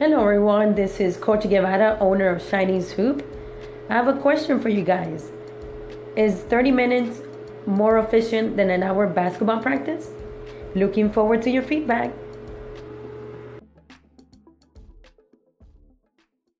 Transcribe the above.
Hello, everyone. This is Coach Guevara, owner of Chinese Hoop. I have a question for you guys. Is 30 minutes more efficient than an hour basketball practice? Looking forward to your feedback.